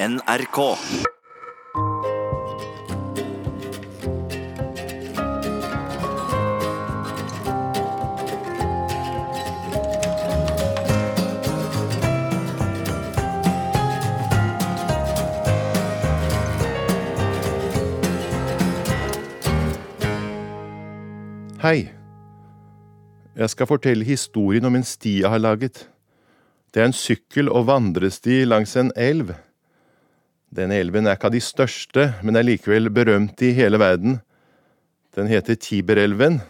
NRK. Hei. Jeg skal fortelle historien om en sti jeg har laget. Det er en sykkel- og vandresti langs en elv. Denne elven er ikke av de største, men er likevel berømt i hele verden. Den heter Tiberelven,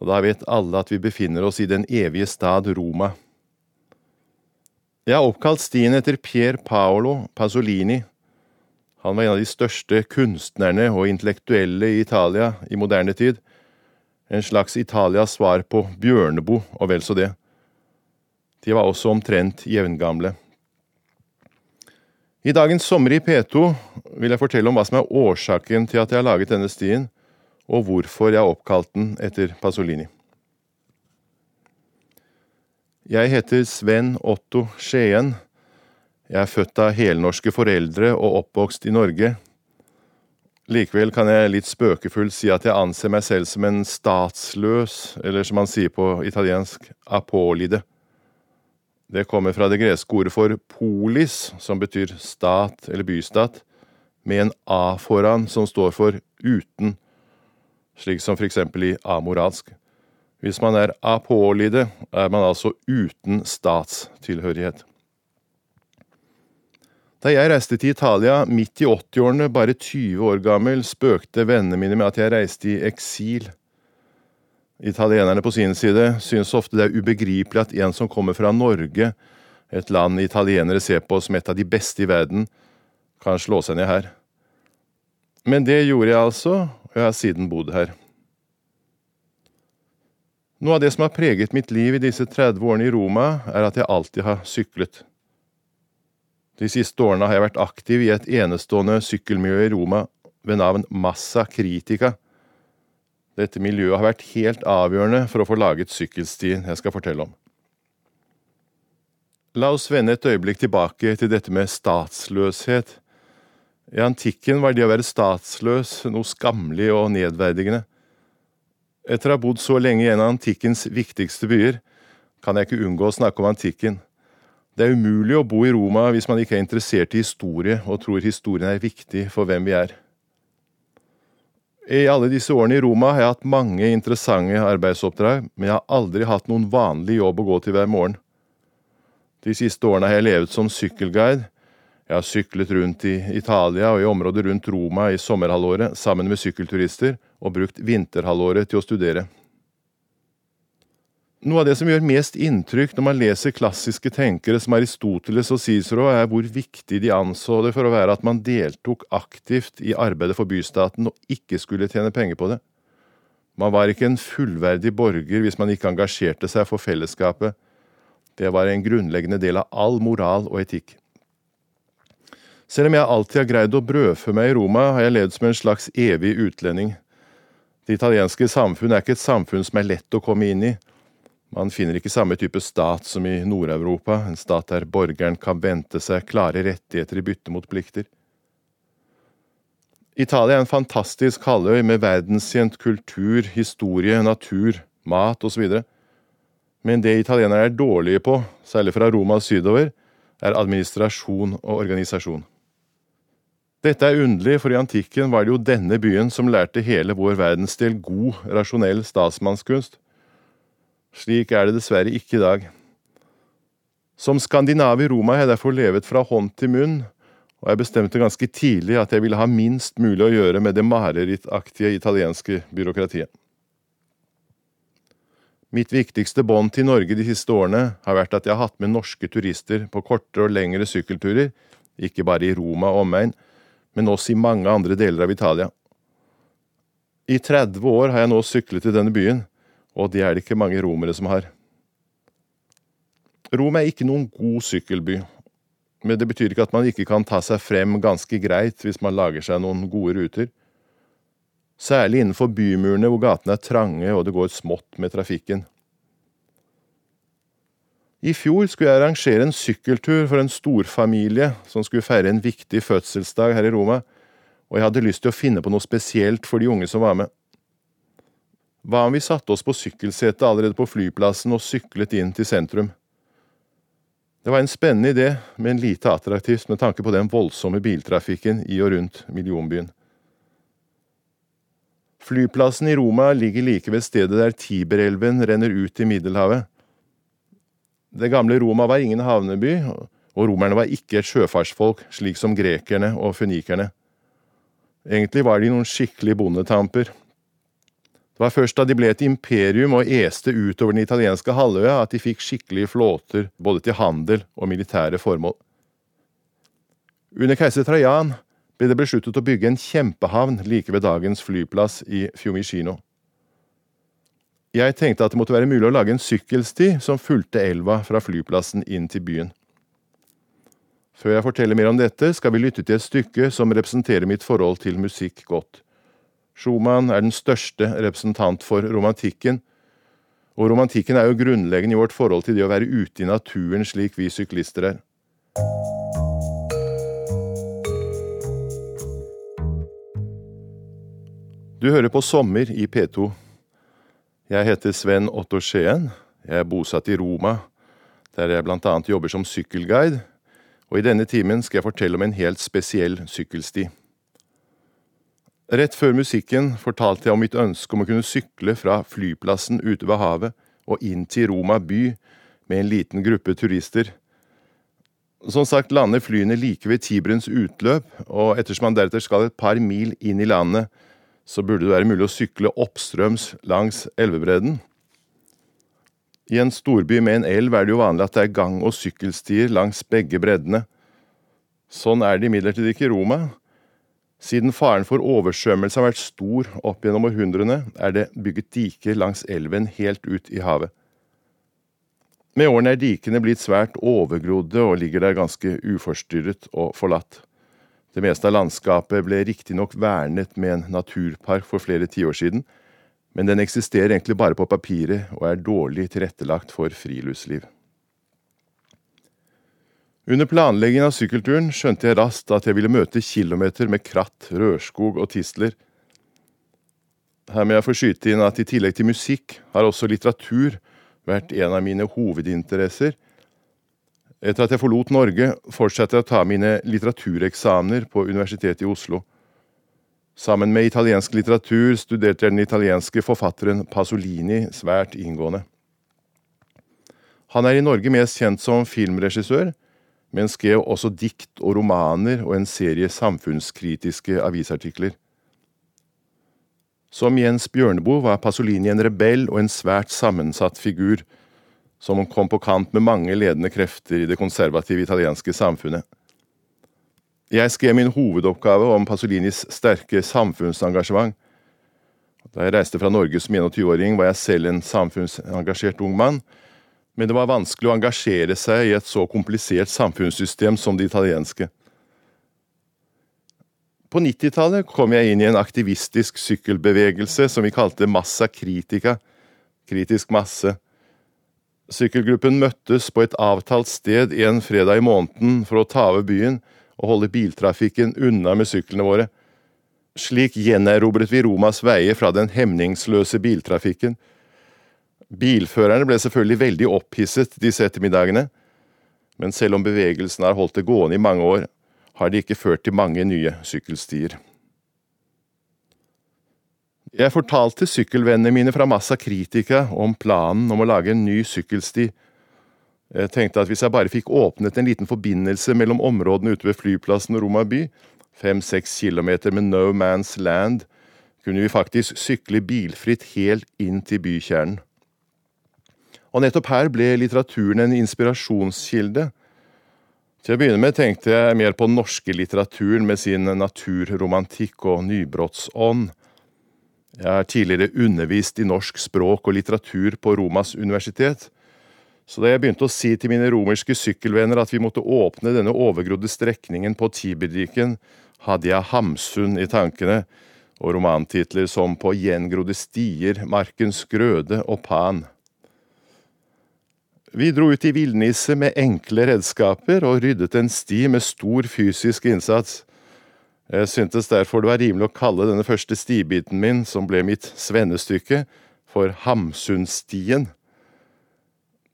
og da vet alle at vi befinner oss i den evige stad Roma. Jeg har oppkalt stien etter Pier Paolo Pasolini. Han var en av de største kunstnerne og intellektuelle i Italia i moderne tid en slags Italias svar på Bjørneboe og vel så det. De var også omtrent jevngamle. I dagens Sommer i P2 vil jeg fortelle om hva som er årsaken til at jeg har laget denne stien, og hvorfor jeg har oppkalt den etter Pasolini. Jeg heter Sven Otto Skien. Jeg er født av helnorske foreldre og oppvokst i Norge. Likevel kan jeg litt spøkefullt si at jeg anser meg selv som en statsløs, eller som man sier på italiensk, apolide. Det kommer fra det greske ordet for polis, som betyr stat eller bystat, med en a foran som står for uten, slik som for eksempel i amoralsk. Hvis man er apolide, er man altså uten statstilhørighet. Da jeg reiste til Italia midt i 80-årene, bare 20 år gammel, spøkte vennene mine med at jeg reiste i eksil. Italienerne på sin side synes ofte det er ubegripelig at en som kommer fra Norge, et land italienere ser på som et av de beste i verden, kan slå seg ned her. Men det gjorde jeg altså, og jeg har siden bodd her. Noe av det som har preget mitt liv i disse 30 årene i Roma, er at jeg alltid har syklet. De siste årene har jeg vært aktiv i et enestående sykkelmiljø i Roma ved navn Massa Critica. Dette miljøet har vært helt avgjørende for å få laget sykkelstien jeg skal fortelle om. La oss vende et øyeblikk tilbake til dette med statsløshet. I antikken var det å være statsløs noe skammelig og nedverdigende. Etter å ha bodd så lenge i en av antikkens viktigste byer, kan jeg ikke unngå å snakke om antikken. Det er umulig å bo i Roma hvis man ikke er interessert i historie og tror historien er viktig for hvem vi er. I alle disse årene i Roma har jeg hatt mange interessante arbeidsoppdrag, men jeg har aldri hatt noen vanlig jobb å gå til hver morgen. De siste årene har jeg levet som sykkelguide. Jeg har syklet rundt i Italia og i området rundt Roma i sommerhalvåret sammen med sykkelturister, og brukt vinterhalvåret til å studere. Noe av det som gjør mest inntrykk når man leser klassiske tenkere som Aristoteles og Cicero, er hvor viktig de anså det for å være at man deltok aktivt i arbeidet for bystaten og ikke skulle tjene penger på det. Man var ikke en fullverdig borger hvis man ikke engasjerte seg for fellesskapet. Det var en grunnleggende del av all moral og etikk. Selv om jeg alltid har greid å brødfø meg i Roma, har jeg levd som en slags evig utlending. Det italienske samfunn er ikke et samfunn som er lett å komme inn i. Man finner ikke samme type stat som i Nord-Europa, en stat der borgeren kan vente seg klare rettigheter i bytte mot plikter. Italia er en fantastisk halvøy med verdenskjent kultur, historie, natur, mat osv. Men det italienere er dårlige på, særlig fra Roma sydover, er administrasjon og organisasjon. Dette er underlig, for i antikken var det jo denne byen som lærte hele vår verdensdel god, rasjonell statsmannskunst. Slik er det dessverre ikke i dag. Som skandinav i Roma har jeg derfor levet fra hånd til munn, og jeg bestemte ganske tidlig at jeg ville ha minst mulig å gjøre med det marerittaktige italienske byråkratiet. Mitt viktigste bånd til Norge de siste årene har vært at jeg har hatt med norske turister på kortere og lengre sykkelturer, ikke bare i Roma og omegn, men også i mange andre deler av Italia. I 30 år har jeg nå syklet i denne byen, og det er det ikke mange romere som har. Rom er ikke noen god sykkelby, men det betyr ikke at man ikke kan ta seg frem ganske greit hvis man lager seg noen gode ruter. Særlig innenfor bymurene hvor gatene er trange og det går smått med trafikken. I fjor skulle jeg arrangere en sykkeltur for en storfamilie som skulle feire en viktig fødselsdag her i Roma, og jeg hadde lyst til å finne på noe spesielt for de unge som var med. Hva om vi satte oss på sykkelsetet allerede på flyplassen og syklet inn til sentrum? Det var en spennende idé, men lite attraktivt med tanke på den voldsomme biltrafikken i og rundt millionbyen. Flyplassen i Roma ligger like ved stedet der Tiberelven renner ut i Middelhavet. Det gamle Roma var ingen havneby, og romerne var ikke et sjøfartsfolk, slik som grekerne og fønikerne. Egentlig var de noen skikkelig bondetamper. Det var først da de ble et imperium og este utover den italienske halvøya at de fikk skikkelige flåter både til handel og militære formål. Under keiser Trajan ble det besluttet å bygge en kjempehavn like ved dagens flyplass i Fiumicino. Jeg tenkte at det måtte være mulig å lage en sykkelsti som fulgte elva fra flyplassen inn til byen. Før jeg forteller mer om dette, skal vi lytte til et stykke som representerer mitt forhold til musikk godt. Schumann er den største representant for romantikken, og romantikken er jo grunnleggende i vårt forhold til det å være ute i naturen slik vi syklister er. Du hører på Sommer i P2. Jeg heter Sven Otto Skien. Jeg er bosatt i Roma, der jeg blant annet jobber som sykkelguide, og i denne timen skal jeg fortelle om en helt spesiell sykkelsti. Rett før musikken fortalte jeg om mitt ønske om å kunne sykle fra flyplassen ute ved havet og inn til Roma by med en liten gruppe turister. Som sagt lander flyene like ved Tiberens utløp, og ettersom man deretter skal et par mil inn i landet, så burde det være mulig å sykle oppstrøms langs elvebredden. I en storby med en elv er det jo vanlig at det er gang- og sykkelstier langs begge breddene. Sånn er det imidlertid ikke i Roma. Siden faren for oversvømmelse har vært stor opp gjennom århundrene, er det bygget diker langs elven helt ut i havet. Med årene er dikene blitt svært overgrodde og ligger der ganske uforstyrret og forlatt. Det meste av landskapet ble riktignok vernet med en naturpark for flere tiår siden, men den eksisterer egentlig bare på papiret og er dårlig tilrettelagt for friluftsliv. Under planleggingen av sykkelturen skjønte jeg raskt at jeg ville møte kilometer med kratt, rørskog og tistler. Her må jeg få skyte inn at i tillegg til musikk har også litteratur vært en av mine hovedinteresser, etter at jeg forlot Norge, fortsatte jeg å ta mine litteratureksamener på Universitetet i Oslo. Sammen med italiensk litteratur studerte jeg den italienske forfatteren Pasolini svært inngående. Han er i Norge mest kjent som filmregissør, men skrev også dikt og romaner og en serie samfunnskritiske avisartikler. Som Jens Bjørneboe var Pasolini en rebell og en svært sammensatt figur, som kom på kant med mange ledende krefter i det konservative italienske samfunnet. Jeg skrev min hovedoppgave om Pasolinis sterke samfunnsengasjement. Da jeg reiste fra Norge som 21-åring, var jeg selv en samfunnsengasjert ung mann, men det var vanskelig å engasjere seg i et så komplisert samfunnssystem som det italienske. På 90-tallet kom jeg inn i en aktivistisk sykkelbevegelse som vi kalte Massa Critica, kritisk masse, Sykkelgruppen møttes på et avtalt sted en fredag i måneden for å ta over byen og holde biltrafikken unna med syklene våre. Slik gjenerobret vi Romas veier fra den hemningsløse biltrafikken. Bilførerne ble selvfølgelig veldig opphisset disse ettermiddagene, men selv om bevegelsen har holdt det gående i mange år, har det ikke ført til mange nye sykkelstier. Jeg fortalte sykkelvennene mine fra Massa kritika om planen om å lage en ny sykkelsti. Jeg tenkte at hvis jeg bare fikk åpnet en liten forbindelse mellom områdene ute ved flyplassen og Roma by, fem–seks kilometer med no man's land, kunne vi faktisk sykle bilfritt helt inn til bykjernen. Og nettopp her ble litteraturen en inspirasjonskilde. Til å begynne med tenkte jeg mer på den norske litteraturen med sin naturromantikk og nybrottsånd. Jeg har tidligere undervist i norsk språk og litteratur på Romas universitet, så da jeg begynte å si til mine romerske sykkelvenner at vi måtte åpne denne overgrodde strekningen på Tiberdiken, hadde jeg Hamsun i tankene, og romantitler som På gjengrodde stier, Markens grøde og Pan. Vi dro ut i villniset med enkle redskaper og ryddet en sti med stor fysisk innsats. Jeg syntes derfor det var rimelig å kalle denne første stibiten min, som ble mitt svennestykke, for Hamsunstien.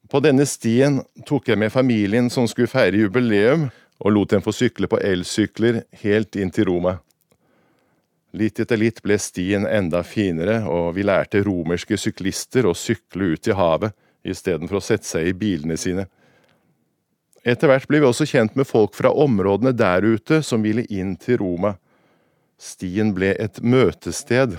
På denne stien tok jeg med familien som skulle feire jubileum, og lot dem få sykle på elsykler helt inn til Roma. Litt etter litt ble stien enda finere, og vi lærte romerske syklister å sykle ut i havet istedenfor å sette seg i bilene sine. Etter hvert ble vi også kjent med folk fra områdene der ute som ville inn til Roma. Stien ble et møtested.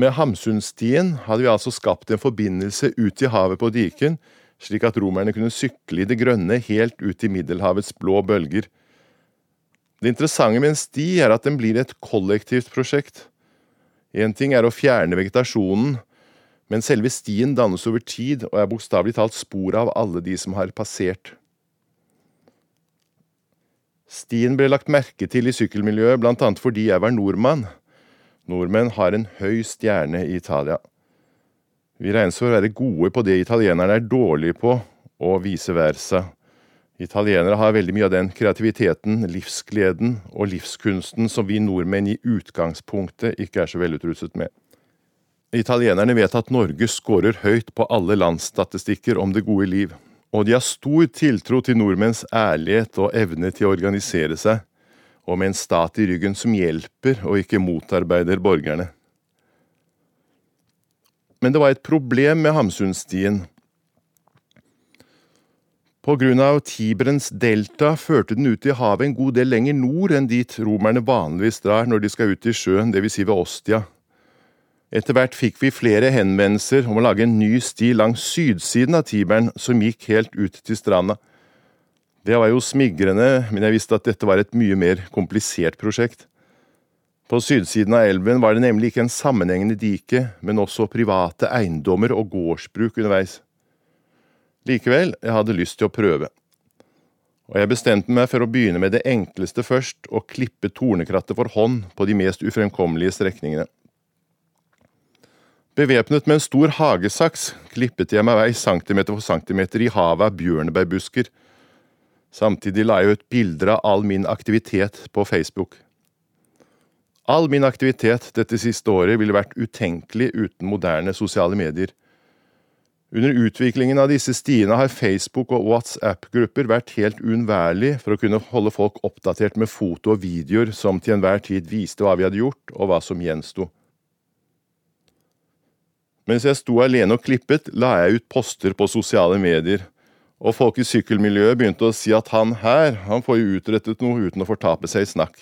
Med Hamsunstien hadde vi altså skapt en forbindelse ut i havet på Diken, slik at romerne kunne sykle i det grønne helt ut i Middelhavets blå bølger. Det interessante med en sti er at den blir et kollektivt prosjekt. Én ting er å fjerne vegetasjonen, men selve stien dannes over tid og er bokstavelig talt sporet av alle de som har passert. Stien ble lagt merke til i sykkelmiljøet blant annet fordi jeg var nordmann. Nordmenn har en høy stjerne i Italia. Vi regnes for å være gode på det italienerne er dårlige på, og vice versa. Italienere har veldig mye av den kreativiteten, livsgleden og livskunsten som vi nordmenn i utgangspunktet ikke er så velutrustet med. Italienerne vet at Norge scorer høyt på alle landsstatistikker om det gode liv, og de har stor tiltro til nordmenns ærlighet og evne til å organisere seg, og med en stat i ryggen som hjelper og ikke motarbeider borgerne. Men det var et problem med Hamsunstien. På grunn av Tiberens delta førte den ut i havet en god del lenger nord enn dit romerne vanligvis drar når de skal ut i sjøen, dvs. Si ved Ostia. Etter hvert fikk vi flere henvendelser om å lage en ny sti langs sydsiden av Tiberen som gikk helt ut til stranda. Det var jo smigrende, men jeg visste at dette var et mye mer komplisert prosjekt. På sydsiden av elven var det nemlig ikke en sammenhengende dike, men også private eiendommer og gårdsbruk underveis. Likevel, jeg hadde lyst til å prøve. Og jeg bestemte meg for å begynne med det enkleste først, å klippe tornekrattet for hånd på de mest ufremkommelige strekningene. Bevæpnet med en stor hagesaks klippet jeg meg vei centimeter for centimeter i havet av bjørnebærbusker. Samtidig la jeg ut bilder av all min aktivitet på Facebook. All min aktivitet dette siste året ville vært utenkelig uten moderne sosiale medier. Under utviklingen av disse stiene har Facebook og WhatsApp-grupper vært helt uunnværlig for å kunne holde folk oppdatert med foto og videoer som til enhver tid viste hva vi hadde gjort, og hva som gjensto. Mens jeg sto alene og klippet, la jeg ut poster på sosiale medier, og folk i sykkelmiljøet begynte å si at han her, han får jo utrettet noe uten å fortape seg i snakk.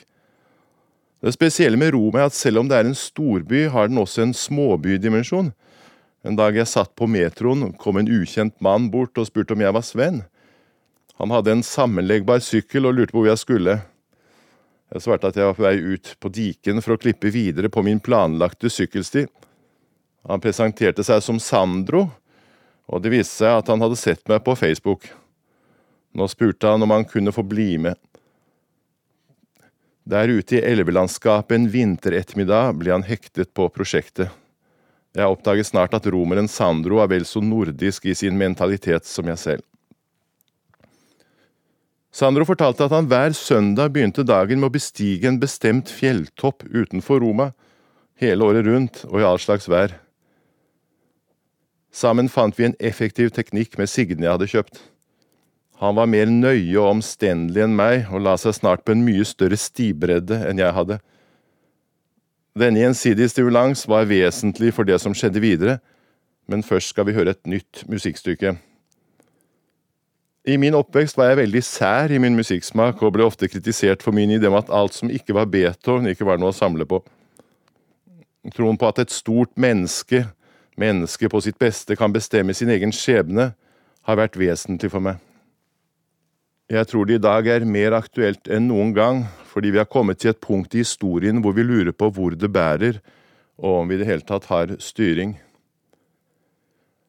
Det spesielle med Roma er at selv om det er en storby, har den også en småbydimensjon. En dag jeg satt på metroen, kom en ukjent mann bort og spurte om jeg var Sven. Han hadde en sammenleggbar sykkel og lurte på hvor jeg skulle. Jeg svarte at jeg var på vei ut på diken for å klippe videre på min planlagte sykkelsti. Han presenterte seg som Sandro, og det viste seg at han hadde sett meg på Facebook. Nå spurte han om han kunne få bli med. Der ute i elvelandskapet en vinterettermiddag ble han hektet på prosjektet. Jeg oppdaget snart at romeren Sandro er vel så nordisk i sin mentalitet som jeg selv. Sandro fortalte at han hver søndag begynte dagen med å bestige en bestemt fjelltopp utenfor Roma, hele året rundt og i all slags vær. Sammen fant vi en effektiv teknikk med Signe jeg hadde kjøpt. Han var mer nøye og omstendelig enn meg, og la seg snart på en mye større stibredde enn jeg hadde. Denne gjensidige stimulans var vesentlig for det som skjedde videre, men først skal vi høre et nytt musikkstykke. I min oppvekst var jeg veldig sær i min musikksmak og ble ofte kritisert for min idé om at alt som ikke var Beethoven, ikke var noe å samle på. Troen på at et stort menneske mennesket på sitt beste kan bestemme sin egen skjebne, har vært vesentlig for meg. Jeg tror det i dag er mer aktuelt enn noen gang, fordi vi har kommet til et punkt i historien hvor vi lurer på hvor det bærer, og om vi i det hele tatt har styring.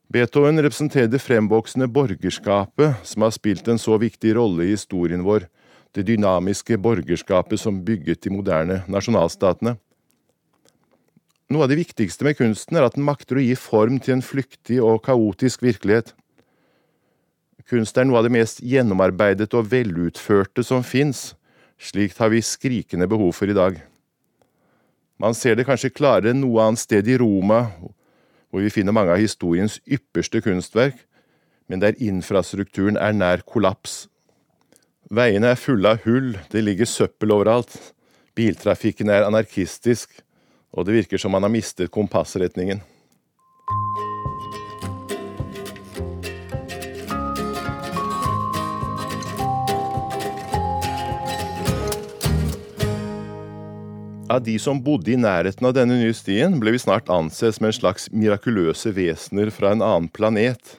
Beethoven representerer det fremvoksende borgerskapet som har spilt en så viktig rolle i historien vår, det dynamiske borgerskapet som bygget de moderne nasjonalstatene. Noe av det viktigste med kunsten er at den makter å gi form til en flyktig og kaotisk virkelighet. Kunst er noe av det mest gjennomarbeidet og velutførte som fins. Slikt har vi skrikende behov for i dag. Man ser det kanskje klarere enn noe annet sted i Roma, hvor vi finner mange av historiens ypperste kunstverk, men der infrastrukturen er nær kollaps. Veiene er fulle av hull, det ligger søppel overalt, biltrafikken er anarkistisk, og det virker som man har mistet kompassretningen. Av de som bodde i nærheten av denne nye stien, ble vi snart ansett som en slags mirakuløse vesener fra en annen planet.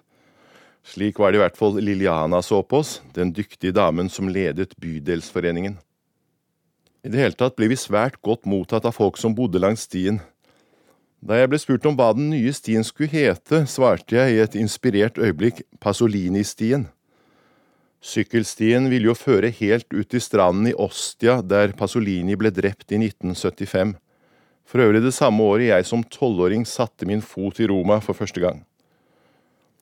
Slik var det i hvert fall Liliana så på oss, den dyktige damen som ledet bydelsforeningen. I det hele tatt ble vi svært godt mottatt av folk som bodde langs stien. Da jeg ble spurt om hva den nye stien skulle hete, svarte jeg i et inspirert øyeblikk Pasolini-stien. Sykkelstien ville jo føre helt ut til stranden i Ostia, der Pasolini ble drept i 1975. For øvrig det samme året jeg som tolvåring satte min fot i Roma for første gang.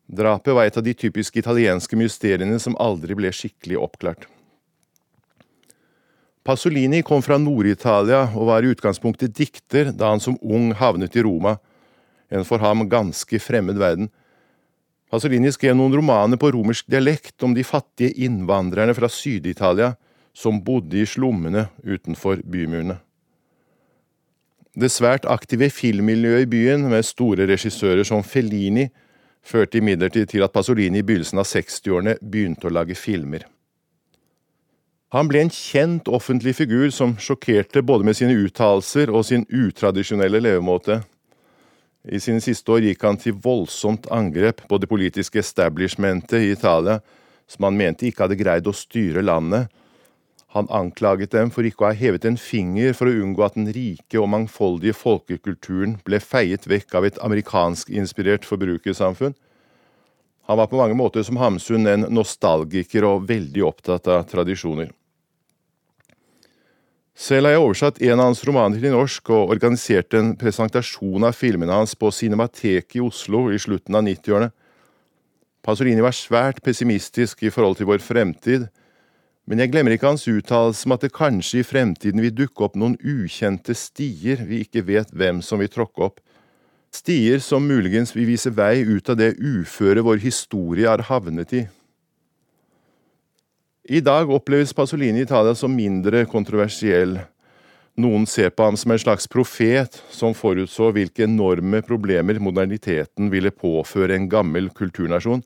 Drapet var et av de typiske italienske mysteriene som aldri ble skikkelig oppklart. Pasolini kom fra Nord-Italia og var i utgangspunktet dikter da han som ung havnet i Roma, en for ham ganske fremmed verden. Pasolini skrev noen romaner på romersk dialekt om de fattige innvandrerne fra Syd-Italia som bodde i slummene utenfor bymurene. Det svært aktive filmmiljøet i byen, med store regissører som Fellini, førte imidlertid til at Pasolini i begynnelsen av 60-årene begynte å lage filmer. Han ble en kjent offentlig figur som sjokkerte både med sine uttalelser og sin utradisjonelle levemåte. I sine siste år gikk han til voldsomt angrep på det politiske establishmentet i Italia, som han mente ikke hadde greid å styre landet. Han anklaget dem for ikke å ha hevet en finger for å unngå at den rike og mangfoldige folkekulturen ble feiet vekk av et amerikanskinspirert forbrukersamfunn. Han var på mange måter som Hamsun en nostalgiker og veldig opptatt av tradisjoner. Selv har jeg oversatt en av hans romaner til norsk og organisert en presentasjon av filmene hans på Cinemateket i Oslo i slutten av 90-årene. Pasolini var svært pessimistisk i forhold til vår fremtid, men jeg glemmer ikke hans uttalelse om at det kanskje i fremtiden vil dukke opp noen ukjente stier vi ikke vet hvem som vil tråkke opp. Stier som muligens vil vise vei ut av det uføret vår historie har havnet i. I dag oppleves Pasolini i Italia som mindre kontroversiell. Noen ser på ham som en slags profet som forutså hvilke enorme problemer moderniteten ville påføre en gammel kulturnasjon.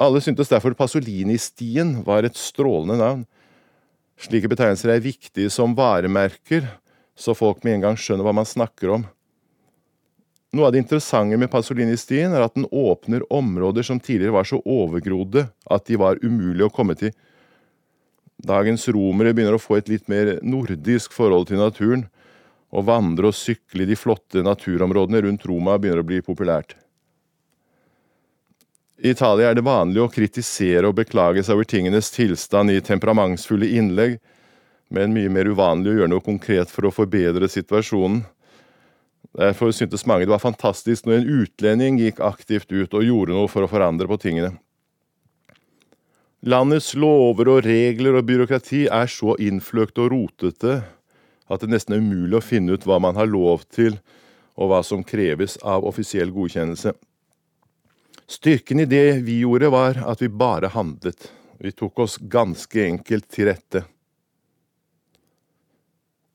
Alle syntes derfor Pasolini-stien var et strålende navn. Slike betegnelser er viktige som varemerker, så folk med en gang skjønner hva man snakker om. Noe av det interessante med Pasolini-stien er at den åpner områder som tidligere var så overgrodde at de var umulige å komme til. Dagens romere begynner å få et litt mer nordisk forhold til naturen. Å vandre og sykle i de flotte naturområdene rundt Roma begynner å bli populært. I Italia er det vanlig å kritisere og beklage seg over tingenes tilstand i temperamentsfulle innlegg, men mye mer uvanlig å gjøre noe konkret for å forbedre situasjonen. Derfor syntes mange det var fantastisk når en utlending gikk aktivt ut og gjorde noe for å forandre på tingene. Landets lover og regler og byråkrati er så innfløkt og rotete at det nesten er umulig å finne ut hva man har lov til, og hva som kreves av offisiell godkjennelse. Styrken i det vi gjorde, var at vi bare handlet. Vi tok oss ganske enkelt til rette.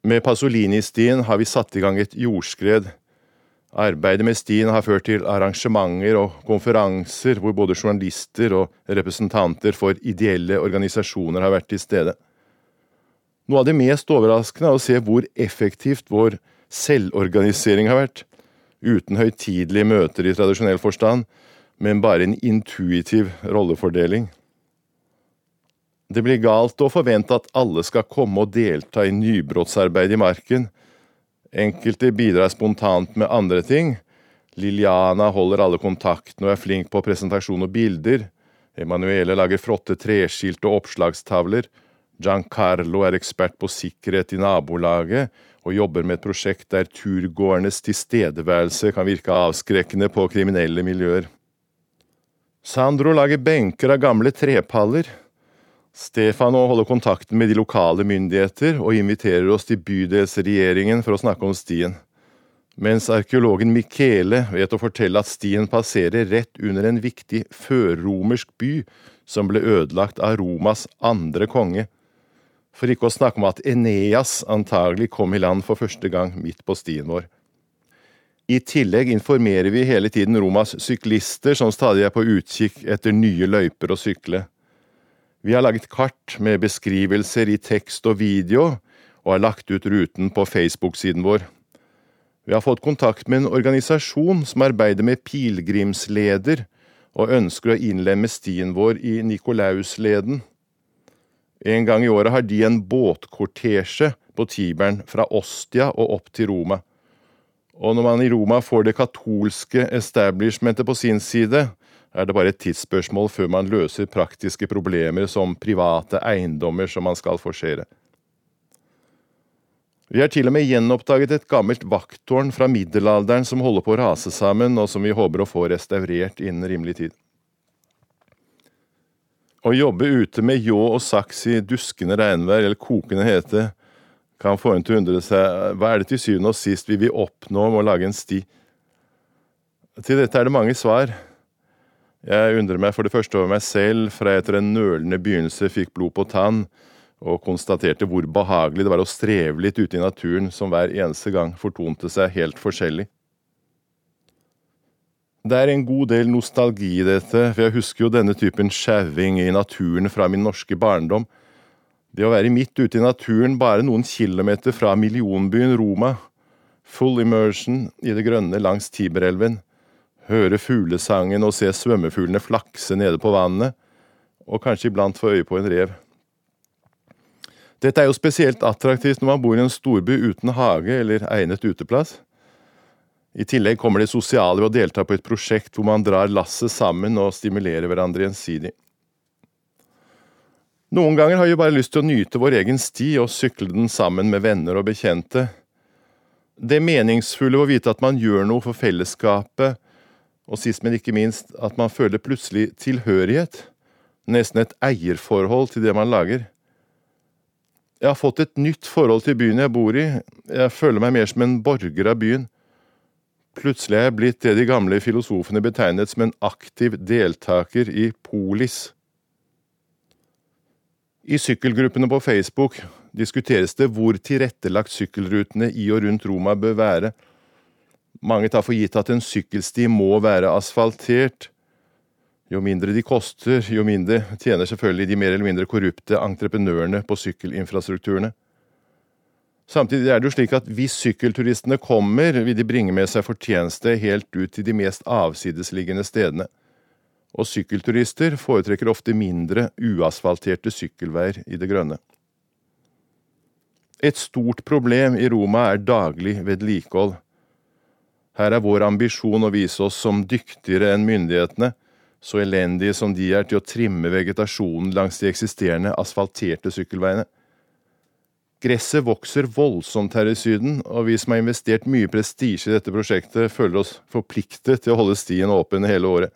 Med Pasolini-stien har vi satt i gang et jordskred. Arbeidet med stien har ført til arrangementer og konferanser hvor både journalister og representanter for ideelle organisasjoner har vært til stede. Noe av det mest overraskende er å se hvor effektivt vår selvorganisering har vært, uten høytidelige møter i tradisjonell forstand, men bare en intuitiv rollefordeling. Det blir galt å forvente at alle skal komme og delta i nybrottsarbeid i marken. Enkelte bidrar spontant med andre ting. Liliana holder alle kontaktene og er flink på presentasjon og bilder. Emanuele lager flotte treskilt og oppslagstavler. Giancarlo er ekspert på sikkerhet i nabolaget, og jobber med et prosjekt der turgåernes tilstedeværelse kan virke avskrekkende på kriminelle miljøer. Sandro lager benker av gamle trepaller. Stefano holder kontakten med de lokale myndigheter og inviterer oss til bydelsregjeringen for å snakke om stien. Mens arkeologen Michele vet å fortelle at stien passerer rett under en viktig førromersk by som ble ødelagt av Romas andre konge, for ikke å snakke om at Eneas antagelig kom i land for første gang midt på stien vår. I tillegg informerer vi hele tiden Romas syklister som stadig er på utkikk etter nye løyper å sykle. Vi har laget kart med beskrivelser i tekst og video, og har lagt ut ruten på Facebook-siden vår. Vi har fått kontakt med en organisasjon som arbeider med pilegrimsleder, og ønsker å innlemme stien vår i Nikolausleden. En gang i året har de en båtkortesje på Tiberen fra Ostia og opp til Roma. Og når man i Roma får det katolske establishmentet på sin side, er det bare et tidsspørsmål før man løser praktiske problemer som private eiendommer som man skal forsere. Vi har til og med gjenoppdaget et gammelt vakttårn fra middelalderen som holder på å rase sammen, og som vi håper å få restaurert innen rimelig tid. Å jobbe ute med ljå og saks i duskende regnvær eller kokende hete kan få en til å undre seg hva er det til syvende og sist vi vil oppnå med å lage en sti. Til dette er det mange svar. Jeg undrer meg for det første over meg selv, fra jeg etter en nølende begynnelse fikk blod på tann, og konstaterte hvor behagelig det var å streve litt ute i naturen som hver eneste gang fortonte seg helt forskjellig. Det er en god del nostalgi i dette, for jeg husker jo denne typen sjauing i naturen fra min norske barndom. Det å være midt ute i naturen bare noen kilometer fra millionbyen Roma, full immersion i det grønne langs Tiberelven, høre fuglesangen og se svømmefuglene flakse nede på vannet, og kanskje iblant få øye på en rev. Dette er jo spesielt attraktivt når man bor i en storby uten hage eller egnet uteplass. I tillegg kommer det sosiale ved å delta på et prosjekt hvor man drar lasset sammen og stimulerer hverandre gjensidig. Noen ganger har vi bare lyst til å nyte vår egen sti og sykle den sammen med venner og bekjente. Det meningsfulle ved å vite at man gjør noe for fellesskapet, og sist, men ikke minst, at man føler plutselig tilhørighet, nesten et eierforhold til det man lager. Jeg har fått et nytt forhold til byen jeg bor i, jeg føler meg mer som en borger av byen. Plutselig er jeg blitt det de gamle filosofene betegnet som en aktiv deltaker i polis. I sykkelgruppene på Facebook diskuteres det hvor tilrettelagt sykkelrutene i og rundt Roma bør være. Mange tar for gitt at en sykkelsti må være asfaltert. Jo mindre de koster, jo mindre tjener selvfølgelig de mer eller mindre korrupte entreprenørene på sykkelinfrastrukturene. Samtidig er det jo slik at hvis sykkelturistene kommer, vil de bringe med seg fortjeneste helt ut til de mest avsidesliggende stedene. Og sykkelturister foretrekker ofte mindre uasfalterte sykkelveier i det grønne. Et stort problem i Roma er daglig vedlikehold. Her er vår ambisjon å vise oss som dyktigere enn myndighetene, så elendige som de er til å trimme vegetasjonen langs de eksisterende asfalterte sykkelveiene. Gresset vokser voldsomt her i Syden, og vi som har investert mye prestisje i dette prosjektet, føler oss forpliktet til å holde stien åpen hele året.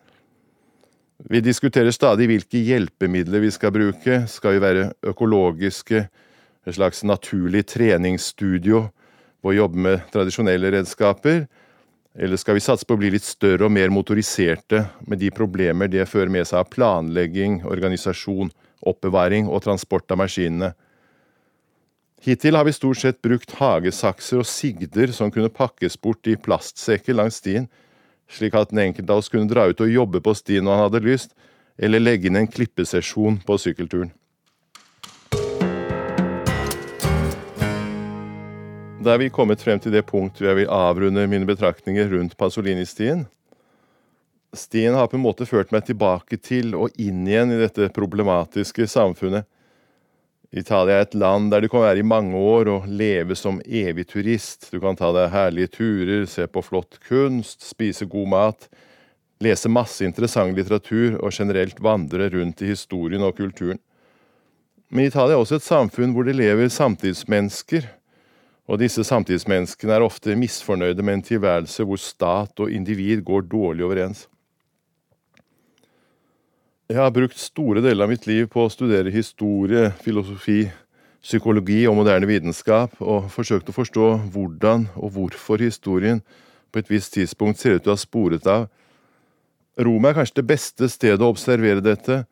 Vi diskuterer stadig hvilke hjelpemidler vi skal bruke. Skal vi være økologiske, et slags naturlig treningsstudio på å jobbe med tradisjonelle redskaper? Eller skal vi satse på å bli litt større og mer motoriserte, med de problemer det fører med seg av planlegging, organisasjon, oppbevaring og transport av maskinene? Hittil har vi stort sett brukt hagesakser og sigder som kunne pakkes bort i plastsekker langs stien, slik at den enkelte av oss kunne dra ut og jobbe på stien når han hadde lyst, eller legge inn en klippesesjon på sykkelturen. Da er vi kommet frem til det punkt hvor jeg vil avrunde mine betraktninger rundt Pasolini-stien. Stien har på en måte ført meg tilbake til og inn igjen i dette problematiske samfunnet Italia er et land der du kan være i mange år og leve som evig turist. Du kan ta deg herlige turer, se på flott kunst, spise god mat, lese masse interessant litteratur og generelt vandre rundt i historien og kulturen. Men Italia er også et samfunn hvor det lever samtidsmennesker, og disse samtidsmenneskene er ofte misfornøyde med en tilværelse hvor stat og individ går dårlig overens. Jeg har brukt store deler av mitt liv på å studere historie, filosofi, psykologi og moderne vitenskap, og forsøkt å forstå hvordan og hvorfor historien på et visst tidspunkt ser ut til å ha sporet av. Roma er kanskje det beste stedet å observere dette.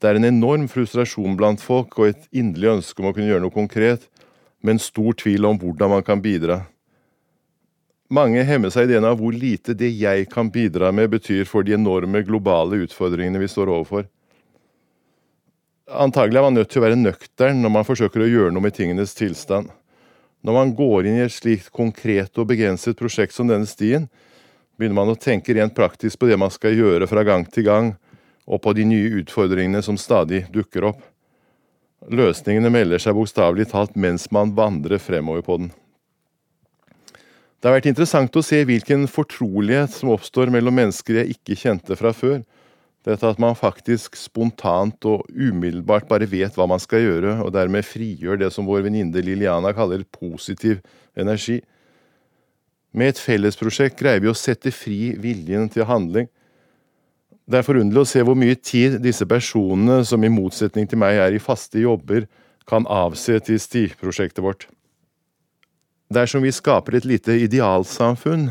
Det er en enorm frustrasjon blant folk og et inderlig ønske om å kunne gjøre noe konkret, men stor tvil om hvordan man kan bidra. Mange hemmer seg i ideen av hvor lite det jeg kan bidra med, betyr for de enorme globale utfordringene vi står overfor. Antagelig er man nødt til å være nøktern når man forsøker å gjøre noe med tingenes tilstand. Når man går inn i et slikt konkret og begrenset prosjekt som denne stien, begynner man å tenke rent praktisk på det man skal gjøre fra gang til gang, og på de nye utfordringene som stadig dukker opp. Løsningene melder seg bokstavelig talt mens man vandrer fremover på den. Det har vært interessant å se hvilken fortrolighet som oppstår mellom mennesker jeg ikke kjente fra før. Dette at man faktisk spontant og umiddelbart bare vet hva man skal gjøre, og dermed frigjør det som vår venninne Liliana kaller positiv energi. Med et fellesprosjekt greier vi å sette fri viljen til handling. Det er forunderlig å se hvor mye tid disse personene, som i motsetning til meg er i faste jobber, kan avse til stiprosjektet vårt. Dersom vi skaper et lite idealsamfunn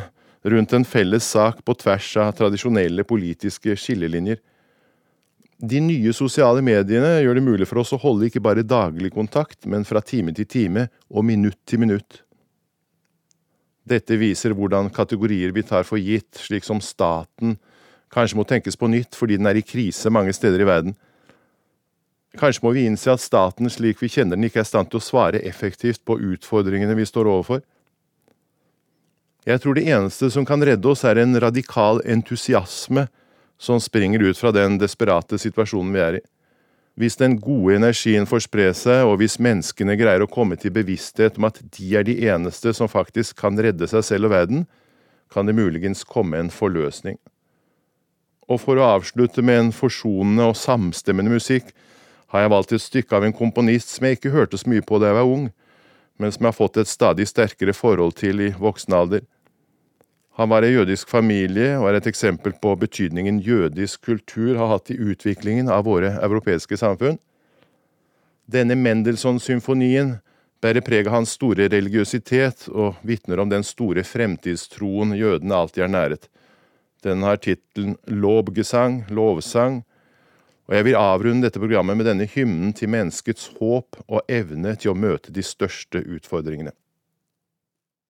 rundt en felles sak på tvers av tradisjonelle politiske skillelinjer. De nye sosiale mediene gjør det mulig for oss å holde ikke bare daglig kontakt, men fra time til time og minutt til minutt. Dette viser hvordan kategorier vi tar for gitt, slik som staten, kanskje må tenkes på nytt fordi den er i krise mange steder i verden. Kanskje må vi innse at staten slik vi kjenner den ikke er i stand til å svare effektivt på utfordringene vi står overfor. Jeg tror det eneste som kan redde oss, er en radikal entusiasme som springer ut fra den desperate situasjonen vi er i. Hvis den gode energien får spre seg, og hvis menneskene greier å komme til bevissthet om at de er de eneste som faktisk kan redde seg selv og verden, kan det muligens komme en forløsning. Og for å avslutte med en forsonende og samstemmende musikk, har jeg valgt et stykke av en komponist som jeg ikke hørte så mye på da jeg var ung, men som jeg har fått et stadig sterkere forhold til i voksen alder. Han var i jødisk familie og er et eksempel på betydningen jødisk kultur har hatt i utviklingen av våre europeiske samfunn. Denne Mendelssohn-symfonien bærer preg av hans store religiøsitet og vitner om den store fremtidstroen jødene alltid har næret. Den har tittelen Lobgesang, lovsang, og jeg vil avrunde dette programmet med denne hymnen til menneskets håp og evne til å møte de største utfordringene.